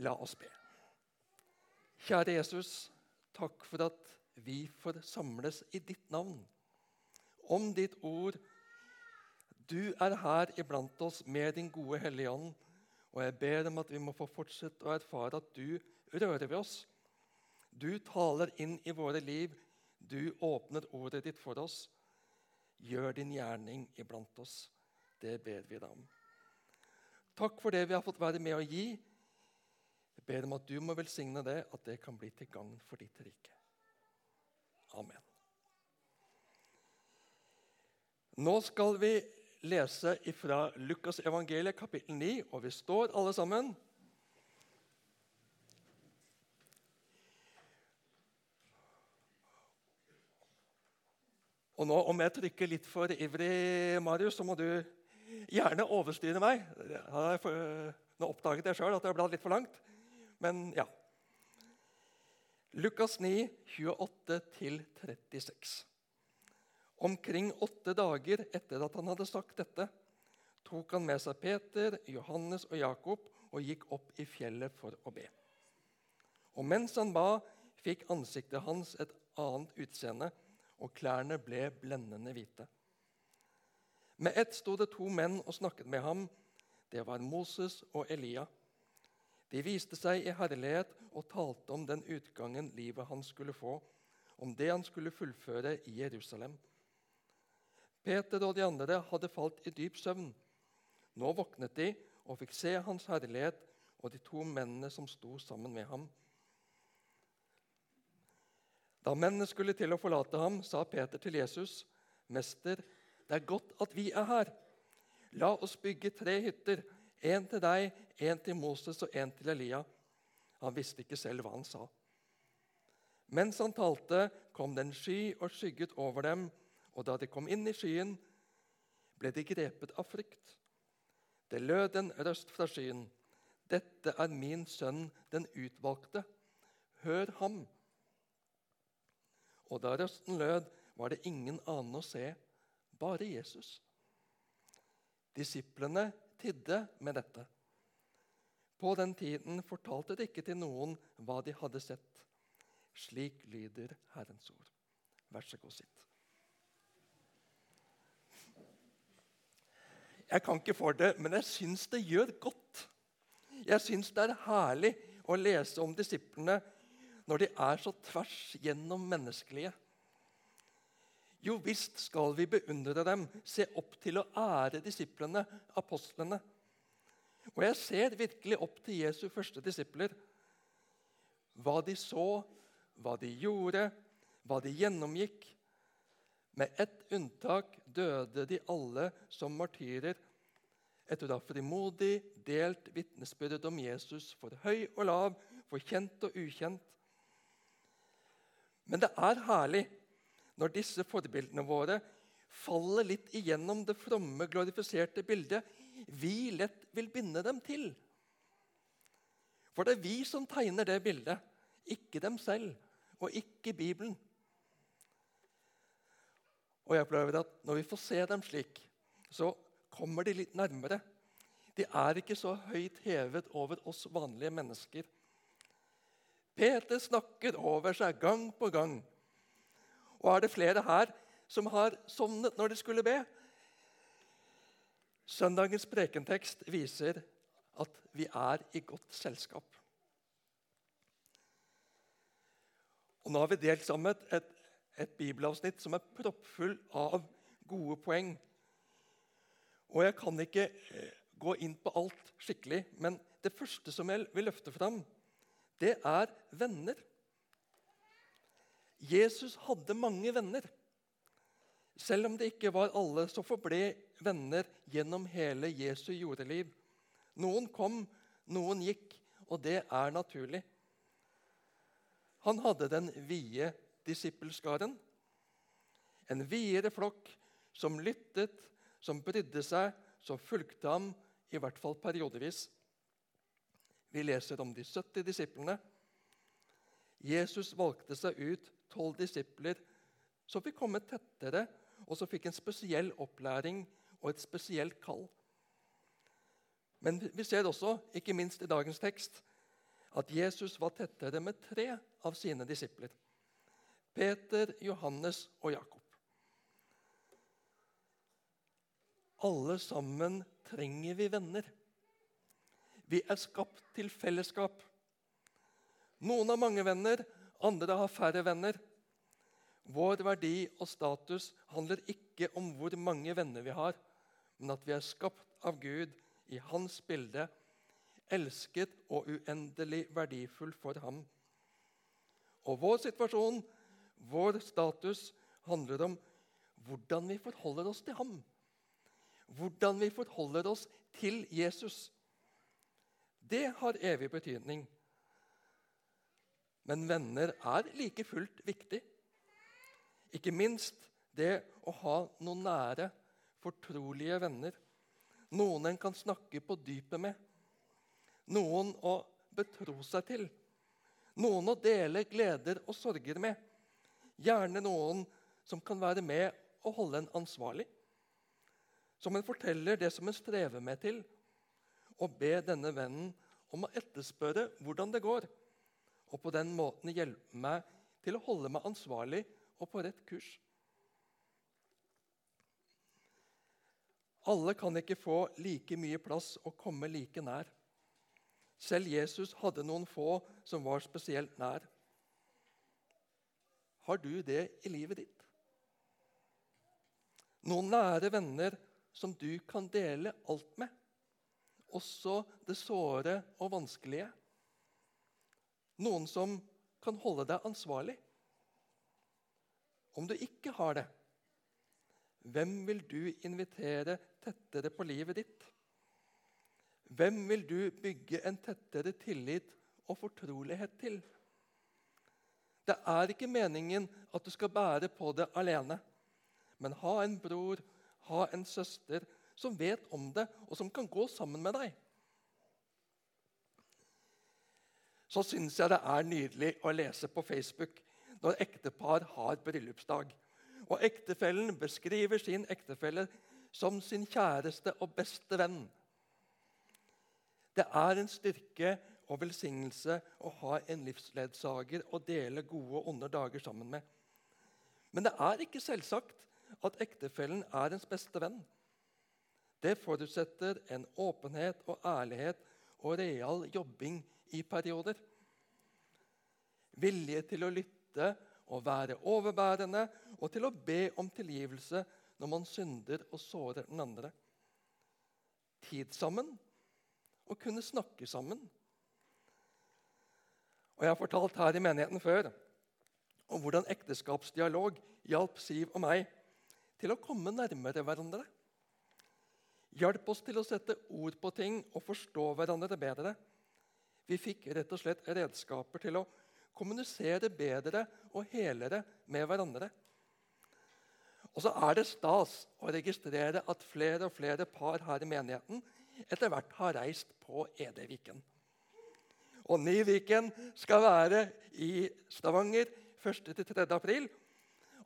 La oss be. Kjære Jesus, takk for at vi får samles i ditt navn. Om ditt ord. Du er her iblant oss med din gode Hellige Ånd, og jeg ber om at vi må få fortsette å erfare at du rører ved oss. Du taler inn i våre liv. Du åpner ordet ditt for oss. Gjør din gjerning iblant oss. Det ber vi deg om. Takk for det vi har fått være med å gi. Ber om at du må velsigne det, at det kan bli til gagn for ditt rike. Amen. Nå skal vi lese fra Lukas evangeliet, kapittel 9, og vi står alle sammen. Og nå, Om jeg trykker litt for ivrig, Marius, så må du gjerne overstyre meg. Nå oppdaget jeg sjøl at jeg bladd litt for langt. Men ja. Lukas 9, 28-36. Omkring åtte dager etter at han hadde sagt dette, tok han med seg Peter, Johannes og Jakob og gikk opp i fjellet for å be. Og mens han ba, fikk ansiktet hans et annet utseende og klærne ble blendende hvite. Med ett sto det to menn og snakket med ham. Det var Moses og Elia. De viste seg i herlighet og talte om den utgangen livet han skulle få, om det han skulle fullføre i Jerusalem. Peter og de andre hadde falt i dyp søvn. Nå våknet de og fikk se hans herlighet og de to mennene som sto sammen med ham. Da mennene skulle til å forlate ham, sa Peter til Jesus, 'Mester, det er godt at vi er her. La oss bygge tre hytter, én til deg, en til Moses og en til Elia.' Han visste ikke selv hva han sa. Mens han talte, kom det en sky og skygget over dem, og da de kom inn i skyen, ble de grepet av frykt. Det lød en røst fra skyen. Dette er min sønn, den utvalgte. Hør ham. Og da røsten lød, var det ingen annen å se, bare Jesus. Disiplene tidde med dette. På den tiden fortalte de ikke til noen hva de hadde sett. Slik lyder Herrens ord. Vær så god, sitt. Jeg kan ikke for det, men jeg syns det gjør godt. Jeg syns det er herlig å lese om disiplene når de er så tvers gjennom menneskelige? Jo visst skal vi beundre dem, se opp til å ære disiplene, apostlene. Og jeg ser virkelig opp til Jesu første disipler. Hva de så, hva de gjorde, hva de gjennomgikk. Med ett unntak døde de alle som martyrer etter å ha frimodig delt vitnesbyrd om Jesus for høy og lav, for kjent og ukjent. Men det er herlig når disse forbildene våre faller litt igjennom det fromme, glorifiserte bildet vi lett vil binde dem til. For det er vi som tegner det bildet, ikke dem selv og ikke Bibelen. Og jeg opplever at Når vi får se dem slik, så kommer de litt nærmere. De er ikke så høyt hevet over oss vanlige mennesker. Peter snakker over seg gang på gang. Og er det flere her som har sovnet når de skulle be? Søndagens prekentekst viser at vi er i godt selskap. Og Nå har vi delt sammen et, et bibelavsnitt som er proppfull av gode poeng. Og Jeg kan ikke eh, gå inn på alt skikkelig, men det første som jeg vil løfte fram, det er venner. Jesus hadde mange venner. Selv om det ikke var alle, så forble venner gjennom hele Jesu jordeliv. Noen kom, noen gikk, og det er naturlig. Han hadde den vide disippelskaren. En videre flokk som lyttet, som brydde seg, som fulgte ham, i hvert fall periodevis. Vi leser om de 70 disiplene. Jesus valgte seg ut tolv disipler som fikk komme tettere, og som fikk en spesiell opplæring og et spesielt kall. Men vi ser også, ikke minst i dagens tekst, at Jesus var tettere med tre av sine disipler. Peter, Johannes og Jakob. Alle sammen trenger vi venner. Vi er skapt til fellesskap. Noen har mange venner, andre har færre venner. Vår verdi og status handler ikke om hvor mange venner vi har, men at vi er skapt av Gud i hans bilde, elsket og uendelig verdifull for ham. Og vår situasjon, vår status, handler om hvordan vi forholder oss til ham. Hvordan vi forholder oss til Jesus. Det har evig betydning. Men venner er like fullt viktig. Ikke minst det å ha noen nære, fortrolige venner. Noen en kan snakke på dypet med. Noen å betro seg til. Noen å dele gleder og sorger med. Gjerne noen som kan være med og holde en ansvarlig. Som en forteller det som en strever med til, og be denne vennen om å etterspørre hvordan det går, og på den måten hjelpe meg til å holde meg ansvarlig og på rett kurs. Alle kan ikke få like mye plass og komme like nær. Selv Jesus hadde noen få som var spesielt nær. Har du det i livet ditt? Noen nære venner som du kan dele alt med, også det såre og vanskelige. Noen som kan holde deg ansvarlig. Om du ikke har det, hvem vil du invitere tettere på livet ditt? Hvem vil du bygge en tettere tillit og fortrolighet til? Det er ikke meningen at du skal bære på det alene, men ha en bror ha en søster som vet om det, og som kan gå sammen med deg. Så syns jeg det er nydelig å lese på Facebook når ektepar har bryllupsdag. Og ektefellen beskriver sin ektefelle som sin kjæreste og beste venn. Det er en styrke og velsignelse å ha en livsledsager å dele gode og onde dager sammen med. Men det er ikke selvsagt at ektefellen er ens beste venn. Det forutsetter en åpenhet og ærlighet og real jobbing i perioder. Vilje til å lytte og være overbærende og til å be om tilgivelse når man synder og sårer den andre. Tid sammen og kunne snakke sammen. Og Jeg har fortalt her i menigheten før om hvordan ekteskapsdialog hjalp Siv og meg til å komme nærmere hverandre. Hjelp oss til å sette ord på ting og forstå hverandre bedre. Vi fikk rett og slett redskaper til å kommunisere bedre og helere med hverandre. Og så er det stas å registrere at flere og flere par her i menigheten etter hvert har reist på Edeviken. Og Nyviken skal være i Stavanger 1.-3. april.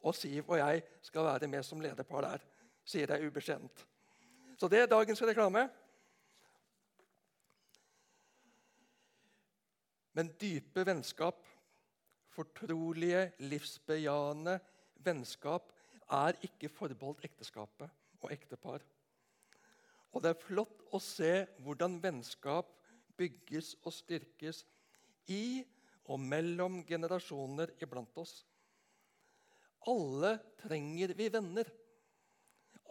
Og Siv og jeg skal være med som lederpar der, sier jeg ubeskjedent. Så det er dagens reklame. Men dype vennskap, fortrolige, livsbejaende vennskap, er ikke forbeholdt ekteskapet og ektepar. Og det er flott å se hvordan vennskap bygges og styrkes i og mellom generasjoner iblant oss. Alle trenger vi venner.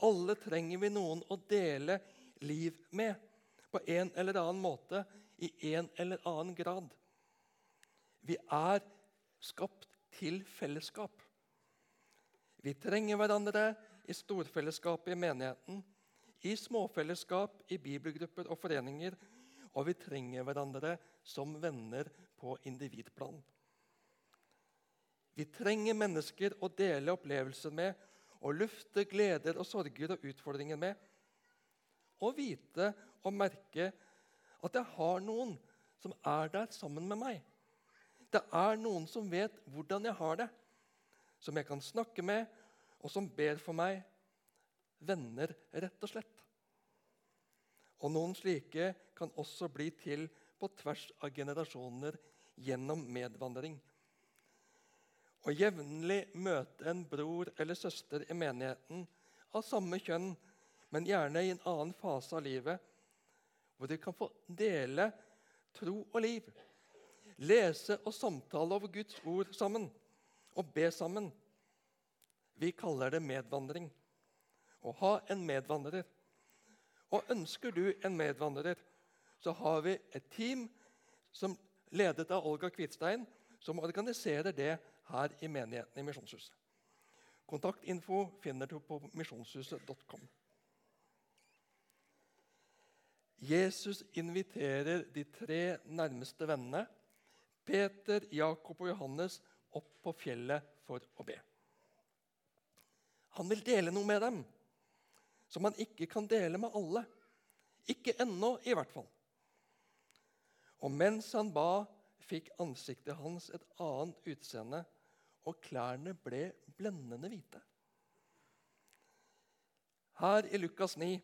Alle trenger vi noen å dele liv med på en eller annen måte, i en eller annen grad. Vi er skapt til fellesskap. Vi trenger hverandre i storfellesskapet i menigheten, i småfellesskap, i bibelgrupper og foreninger, og vi trenger hverandre som venner på individplan. Vi trenger mennesker å dele opplevelser med og lufte gleder og sorger og utfordringer med. Og vite og merke at jeg har noen som er der sammen med meg. Det er noen som vet hvordan jeg har det, som jeg kan snakke med, og som ber for meg. Venner, rett og slett. Og noen slike kan også bli til på tvers av generasjoner gjennom medvandring. Å jevnlig møte en bror eller søster i menigheten av samme kjønn, men gjerne i en annen fase av livet, hvor de kan få dele tro og liv, lese og samtale over Guds ord sammen og be sammen. Vi kaller det medvandring. Å ha en medvandrer. Og ønsker du en medvandrer, så har vi et team som ledet av Olga Kvitstein, som organiserer det her i menigheten i Misjonshuset. Kontaktinfo finner du på misjonshuset.com. Jesus inviterer de tre nærmeste vennene, Peter, Jakob og Johannes, opp på fjellet for å be. Han vil dele noe med dem som han ikke kan dele med alle. Ikke ennå, i hvert fall. Og mens han ba, fikk ansiktet hans et annet utseende, og klærne ble blendende hvite. Her i Lukas 9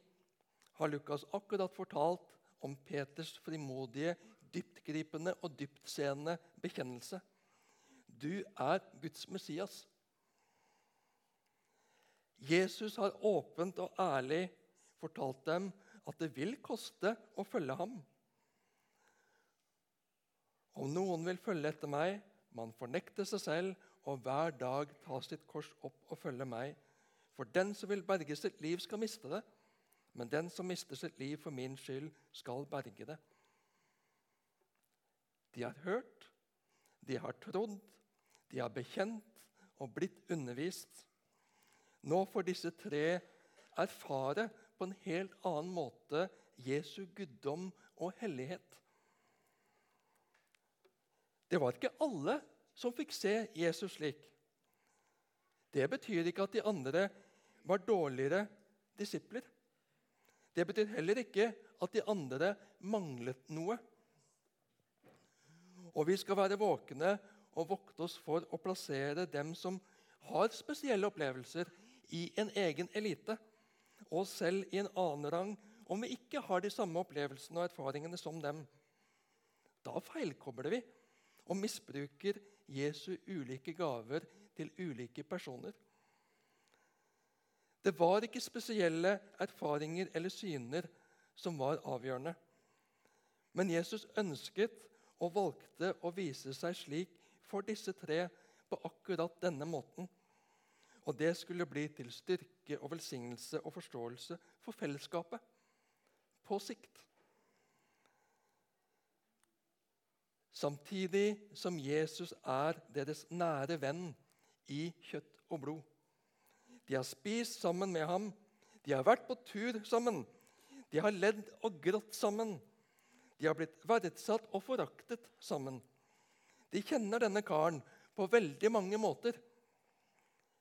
har Lukas akkurat fortalt om Peters frimodige, dyptgripende og dyptseende bekjennelse. Du er Guds Messias. Jesus har åpent og ærlig fortalt dem at det vil koste å følge ham. Om noen vil følge etter meg, man fornekter seg selv og hver dag ta sitt kors opp og følge meg. For den som vil berge sitt liv, skal miste det. Men den som mister sitt liv for min skyld, skal berge det. De har hørt, de har trodd, de har bekjent og blitt undervist. Nå får disse tre erfare på en helt annen måte Jesu guddom og hellighet. Det var ikke alle som fikk se Jesus slik. Det betyr ikke at de andre var dårligere disipler. Det betyr heller ikke at de andre manglet noe. Og vi skal være våkne og vokte oss for å plassere dem som har spesielle opplevelser, i en egen elite, og selv i en annen rang om vi ikke har de samme opplevelsene og erfaringene som dem. Da feilkobler vi og misbruker Jesu ulike gaver til ulike personer. Det var ikke spesielle erfaringer eller syner som var avgjørende. Men Jesus ønsket og valgte å vise seg slik for disse tre på akkurat denne måten. Og det skulle bli til styrke og velsignelse og forståelse for fellesskapet på sikt. samtidig som Jesus er deres nære venn i kjøtt og blod. De har spist sammen med ham, de har vært på tur sammen, de har ledd og grått sammen. De har blitt verdsatt og foraktet sammen. De kjenner denne karen på veldig mange måter.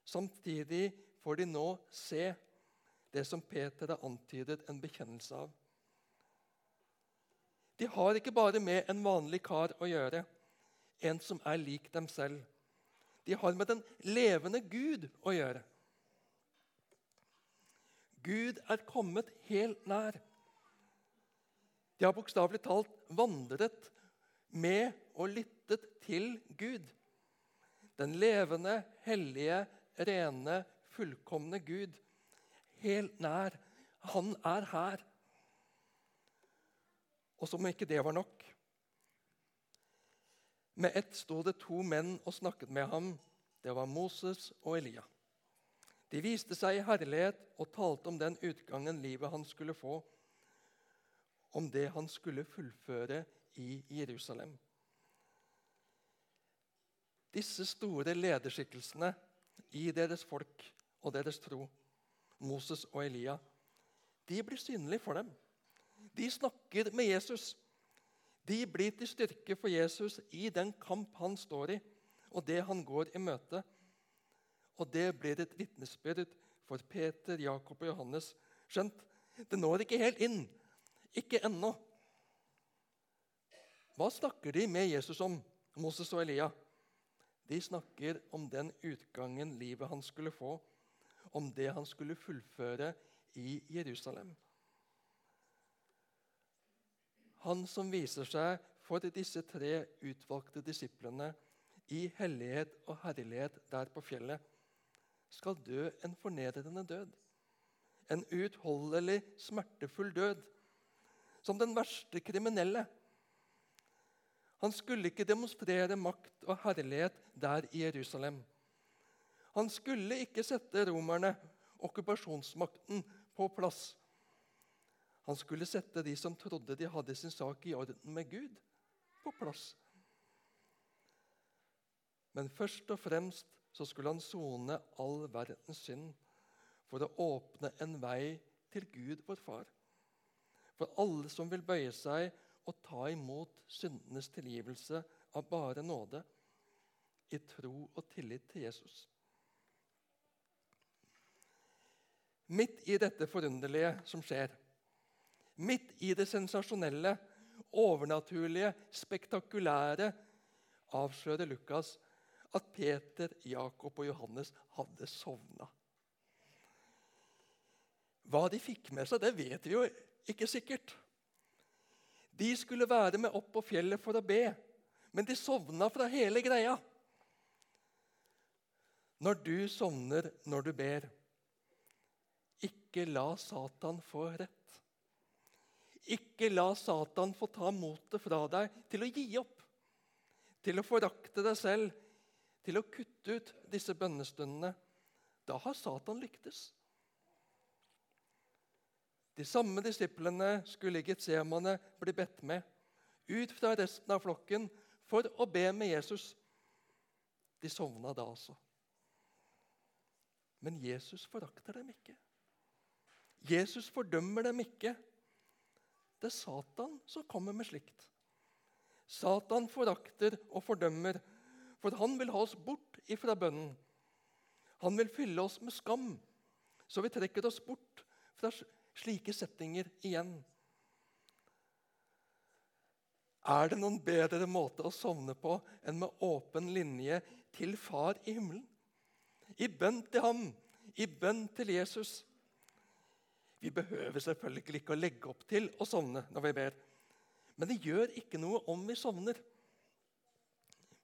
Samtidig får de nå se det som Peter har antydet en bekjennelse av. De har ikke bare med en vanlig kar å gjøre, en som er lik dem selv. De har med den levende Gud å gjøre. Gud er kommet helt nær. De har bokstavelig talt vandret med og lyttet til Gud. Den levende, hellige, rene, fullkomne Gud. Helt nær. Han er her. Og som om ikke det var nok Med ett sto det to menn og snakket med ham. Det var Moses og Elia. De viste seg i herlighet og talte om den utgangen livet han skulle få, om det han skulle fullføre i Jerusalem. Disse store lederskikkelsene i deres folk og deres tro, Moses og Elia, de blir synlige for dem. De snakker med Jesus. De blir til styrke for Jesus i den kamp han står i, og det han går i møte. Og det blir et vitnesbyrd for Peter, Jakob og Johannes. Skjønt, det når ikke helt inn. Ikke ennå. Hva snakker de med Jesus om, Moses og Elia? De snakker om den utgangen livet han skulle få, om det han skulle fullføre i Jerusalem. han som viser seg for disse tre utvalgte disiplene i hellighet og herlighet der på fjellet, skal dø en fornedrende død. En uutholdelig, smertefull død. Som den verste kriminelle. Han skulle ikke demonstrere makt og herlighet der i Jerusalem. Han skulle ikke sette romerne, okkupasjonsmakten, på plass. Han skulle sette de som trodde de hadde sin sak i orden med Gud, på plass. Men først og fremst så skulle han sone all verdens synd for å åpne en vei til Gud, vår Far. For alle som vil bøye seg og ta imot syndenes tilgivelse av bare nåde, i tro og tillit til Jesus. Midt i dette forunderlige som skjer, Midt i det sensasjonelle, overnaturlige, spektakulære avslører Lukas at Peter, Jakob og Johannes hadde sovna. Hva de fikk med seg, det vet vi jo ikke sikkert. De skulle være med opp på fjellet for å be, men de sovna fra hele greia. Når du sovner når du ber, ikke la Satan få rett. Ikke la Satan få ta motet fra deg til å gi opp, til å forakte deg selv, til å kutte ut disse bønnestundene. Da har Satan lyktes. De samme disiplene skulle i Getsemane bli bedt med ut fra resten av flokken for å be med Jesus. De sovna da altså. Men Jesus forakter dem ikke. Jesus fordømmer dem ikke. Det er Satan som kommer med slikt. Satan forakter og fordømmer, for han vil ha oss bort ifra bønnen. Han vil fylle oss med skam, så vi trekker oss bort fra slike setninger igjen. Er det noen bedre måte å sovne på enn med åpen linje til Far i himmelen? I bønn til ham, i bønn til Jesus. Vi behøver selvfølgelig ikke å legge opp til å sovne når vi ber. Men det gjør ikke noe om vi sovner.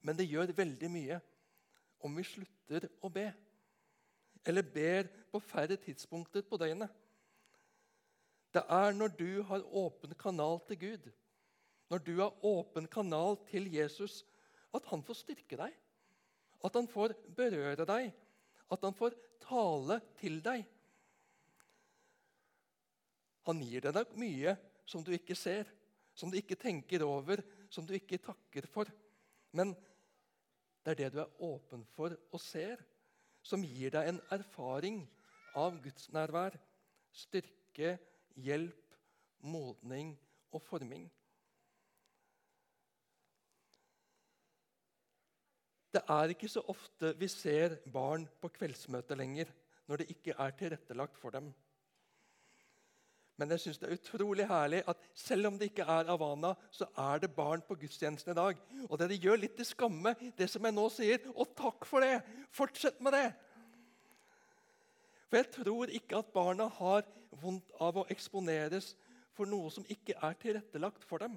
Men det gjør veldig mye om vi slutter å be. Eller ber på færre tidspunkter på døgnet. Det er når du har åpen kanal til Gud, når du har åpen kanal til Jesus, at han får styrke deg. At han får berøre deg. At han får tale til deg. Han gir deg mye som du ikke ser, som du ikke tenker over, som du ikke takker for. Men det er det du er åpen for og ser, som gir deg en erfaring av Guds nærvær, styrke, hjelp, modning og forming. Det er ikke så ofte vi ser barn på kveldsmøte lenger når det ikke er tilrettelagt for dem. Men jeg synes det er utrolig herlig at selv om det ikke er Havana, så er det barn på gudstjenesten i dag. Og dere gjør litt til skamme det som jeg nå sier. Og takk for det! Fortsett med det! For jeg tror ikke at barna har vondt av å eksponeres for noe som ikke er tilrettelagt for dem.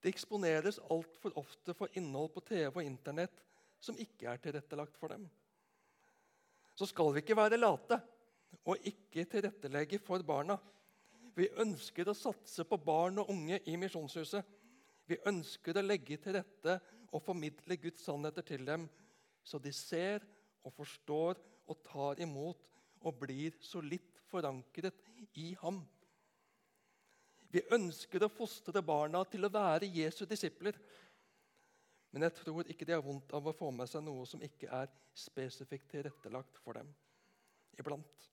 Det eksponeres altfor ofte for innhold på TV og Internett som ikke er tilrettelagt for dem. Så skal vi ikke være late og ikke tilrettelegge for barna. Vi ønsker å satse på barn og unge i Misjonshuset. Vi ønsker å legge til rette og formidle Guds sannheter til dem, så de ser og forstår og tar imot og blir så litt forankret i ham. Vi ønsker å fostre barna til å være Jesu disipler. Men jeg tror ikke de har vondt av å få med seg noe som ikke er spesifikt tilrettelagt for dem iblant.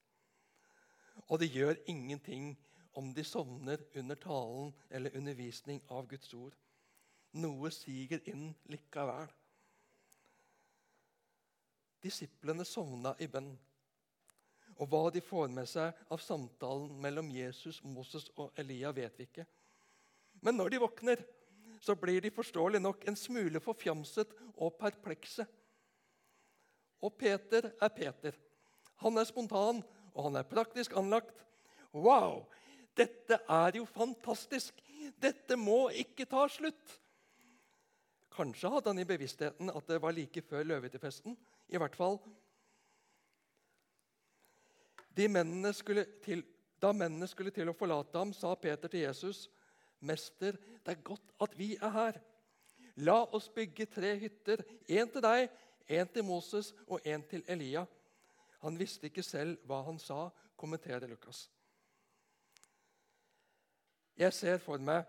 Og det gjør ingenting om de sovner under talen eller undervisning av Guds ord. Noe siger inn likevel. Disiplene sovna i bønn. Og hva de får med seg av samtalen mellom Jesus, Moses og Elia, vet vi ikke. Men når de våkner, så blir de forståelig nok en smule forfjamset og perplekse. Og Peter er Peter. Han er spontan, og han er praktisk anlagt. Wow! Dette er jo fantastisk! Dette må ikke ta slutt! Kanskje hadde han i bevisstheten at det var like før løvetefesten. I hvert fall. Mennene til, da mennene skulle til å forlate ham, sa Peter til Jesus, 'Mester, det er godt at vi er her.' La oss bygge tre hytter, én til deg, én til Moses og én til Elia. Han visste ikke selv hva han sa, kommenterer Lukas. Jeg ser for meg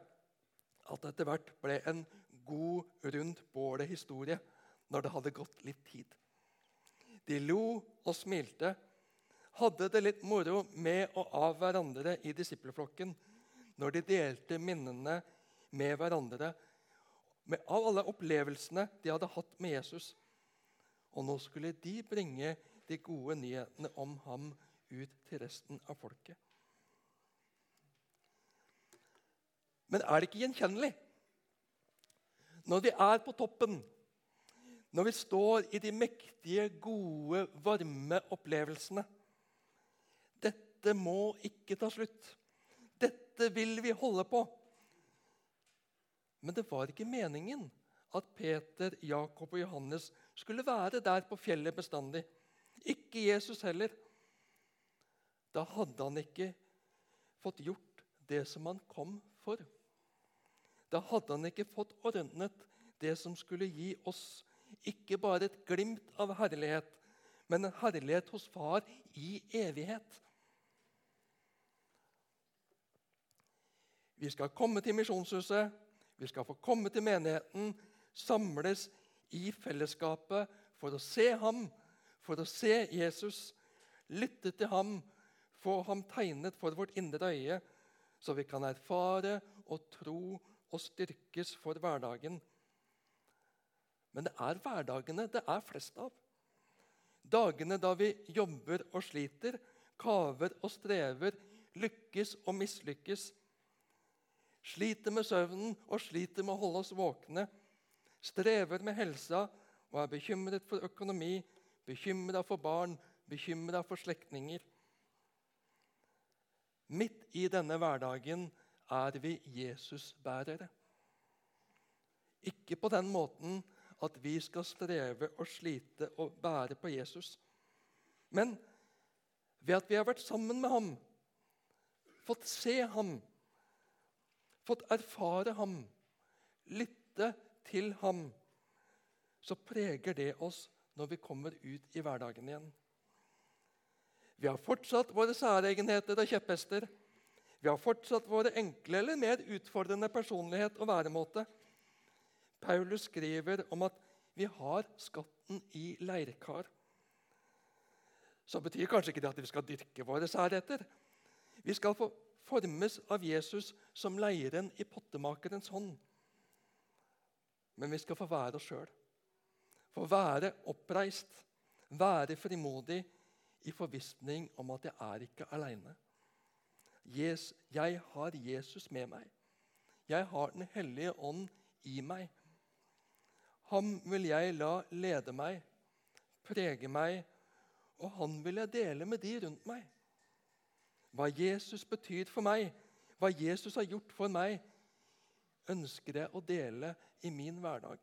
at etter hvert ble en god, rundt bålet-historie når det hadde gått litt tid. De lo og smilte, hadde det litt moro med og av hverandre i disippelflokken når de delte minnene med hverandre av alle opplevelsene de hadde hatt med Jesus. Og nå skulle de bringe de gode nyhetene om ham ut til resten av folket. Men er det ikke gjenkjennelig? Når vi er på toppen, når vi står i de mektige, gode, varme opplevelsene Dette må ikke ta slutt. Dette vil vi holde på. Men det var ikke meningen at Peter, Jakob og Johannes skulle være der på fjellet bestandig. Ikke Jesus heller. Da hadde han ikke fått gjort det som han kom for. Da hadde han ikke fått ordnet det som skulle gi oss ikke bare et glimt av herlighet, men en herlighet hos Far i evighet. Vi skal komme til misjonshuset, vi skal få komme til menigheten, samles i fellesskapet for å se ham, for å se Jesus, lytte til ham, få ham tegnet for vårt indre øye, så vi kan erfare og tro og styrkes for hverdagen. Men det er hverdagene det er flest av. Dagene da vi jobber og sliter, kaver og strever, lykkes og mislykkes. Sliter med søvnen og sliter med å holde oss våkne. Strever med helsa og er bekymret for økonomi, bekymra for barn, bekymra for slektninger. Midt i denne hverdagen er vi Jesusbærere. Ikke på den måten at vi skal streve og slite og bære på Jesus. Men ved at vi har vært sammen med ham, fått se ham, fått erfare ham, lytte til ham, så preger det oss når vi kommer ut i hverdagen igjen. Vi har fortsatt våre særegenheter og kjepphester. Vi har fortsatt våre enkle eller mer utfordrende personlighet og væremåte. Paulus skriver om at vi har skatten i leirkar. Så betyr kanskje ikke det at vi skal dyrke våre særheter. Vi skal få formes av Jesus som leiren i pottemakerens hånd. Men vi skal få være oss sjøl. Få være oppreist, være frimodig i forvissning om at jeg er ikke aleine. Jeg har Jesus med meg. Jeg har Den hellige ånd i meg. Ham vil jeg la lede meg, prege meg, og han vil jeg dele med de rundt meg. Hva Jesus betyr for meg, hva Jesus har gjort for meg, ønsker jeg å dele i min hverdag.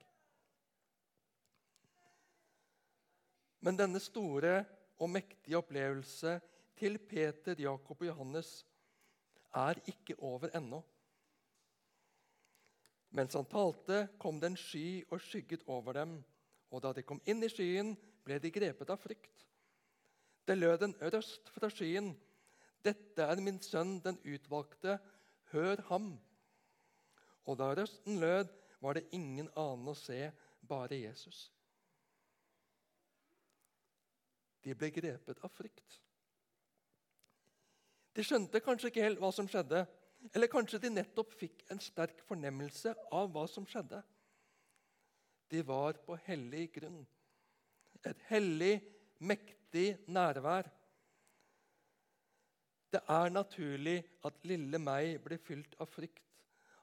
Men denne store og mektige opplevelse til Peter, Jakob og Johannes er ikke over ennå. Mens han talte, kom det en sky og skygget over dem. Og da de kom inn i skyen, ble de grepet av frykt. Det lød en røst fra skyen. Dette er min sønn, den utvalgte. Hør ham. Og da røsten lød, var det ingen annen å se, bare Jesus. De ble grepet av frykt. De skjønte kanskje ikke helt hva som skjedde. Eller kanskje de nettopp fikk en sterk fornemmelse av hva som skjedde. De var på hellig grunn. Et hellig, mektig nærvær. Det er naturlig at lille meg blir fylt av frykt,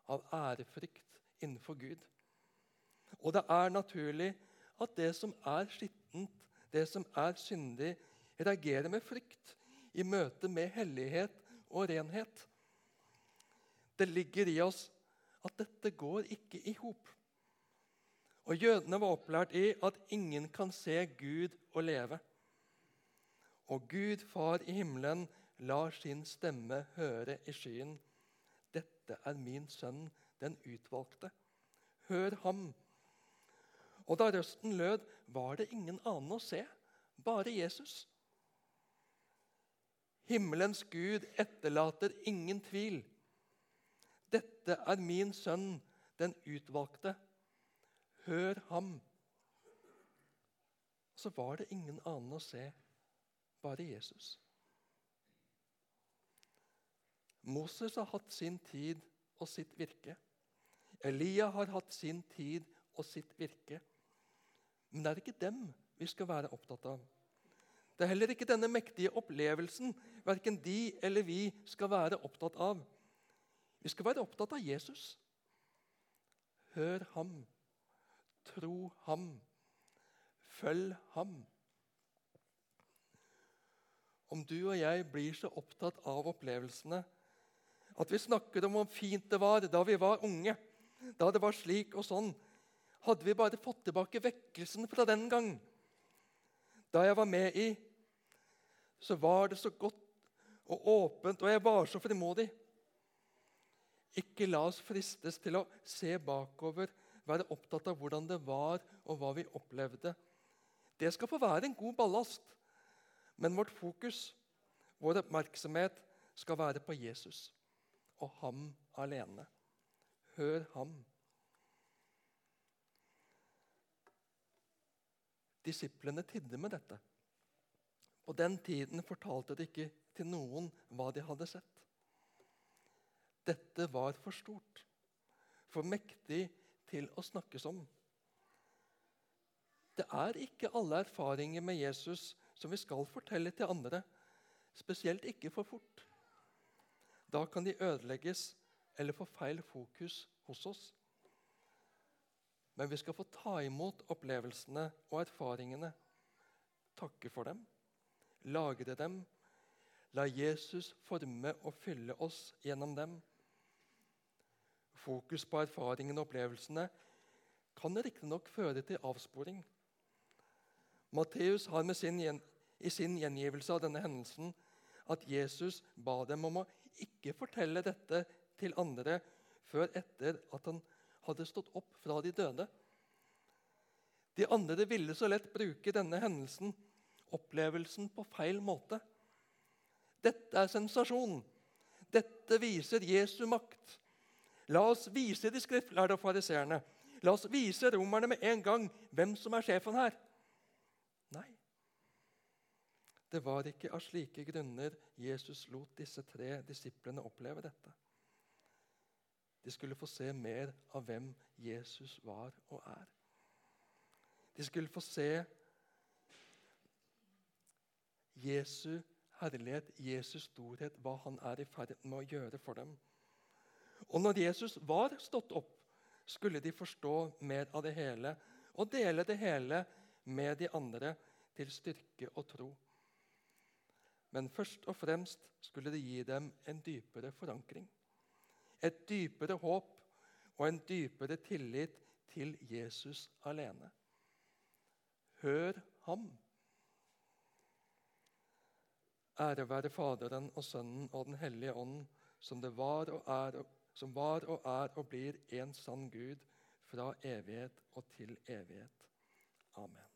av ærefrykt innenfor Gud. Og det er naturlig at det som er skittent, det som er syndig, reagerer med frykt i møte med hellighet og renhet. Det ligger i oss at dette går ikke i hop. Og jødene var opplært i at ingen kan se Gud og leve. Og Gud, Far i himmelen, lar sin stemme høre i skyen. Dette er min sønn, den utvalgte. Hør ham. Og da røsten lød, var det ingen annen å se, bare Jesus. Himmelens Gud etterlater ingen tvil. Dette er min sønn, den utvalgte. Hør ham. Så var det ingen annen å se, bare Jesus. Moses har hatt sin tid og sitt virke. Elia har hatt sin tid og sitt virke. Men det er ikke dem vi skal være opptatt av. Det er heller ikke denne mektige opplevelsen verken de eller vi skal være opptatt av. Vi skal være opptatt av Jesus. Hør ham. Tro ham. Følg ham. Om du og jeg blir så opptatt av opplevelsene at vi snakker om hvor fint det var da vi var unge, da det var slik og sånn Hadde vi bare fått tilbake vekkelsen fra den gang, da jeg var med i, så var det så godt og åpent, og jeg var så frimodig. Ikke la oss fristes til å se bakover, være opptatt av hvordan det var, og hva vi opplevde. Det skal få være en god ballast, men vårt fokus, vår oppmerksomhet, skal være på Jesus og ham alene. Hør ham. Disiplene tidde med dette. På den tiden fortalte de ikke til noen hva de hadde sett. Dette var for stort, for mektig til å snakkes om. Det er ikke alle erfaringer med Jesus som vi skal fortelle til andre, spesielt ikke for fort. Da kan de ødelegges eller få feil fokus hos oss. Men vi skal få ta imot opplevelsene og erfaringene, takke for dem, lagre dem, la Jesus forme og fylle oss gjennom dem. Fokus på erfaringene og opplevelsene kan riktignok føre til avsporing. Matteus har sin, i sin gjengivelse av denne hendelsen at Jesus ba dem om å ikke fortelle dette til andre før etter at han hadde stått opp fra de døde. De andre ville så lett bruke denne hendelsen, opplevelsen, på feil måte. Dette er sensasjon. Dette viser Jesu makt. La oss vise de skriftlærde og fariseerne. La oss vise romerne med en gang hvem som er sjefen her. Det var ikke av slike grunner Jesus lot disse tre disiplene oppleve dette. De skulle få se mer av hvem Jesus var og er. De skulle få se Jesu herlighet, Jesus storhet, hva han er i ferd med å gjøre for dem. Og når Jesus var stått opp, skulle de forstå mer av det hele og dele det hele med de andre til styrke og tro. Men først og fremst skulle det gi dem en dypere forankring. Et dypere håp og en dypere tillit til Jesus alene. Hør ham. Ære være Faderen og Sønnen og Den hellige ånd, som, var og er, som var og er og blir en sann Gud fra evighet og til evighet. Amen.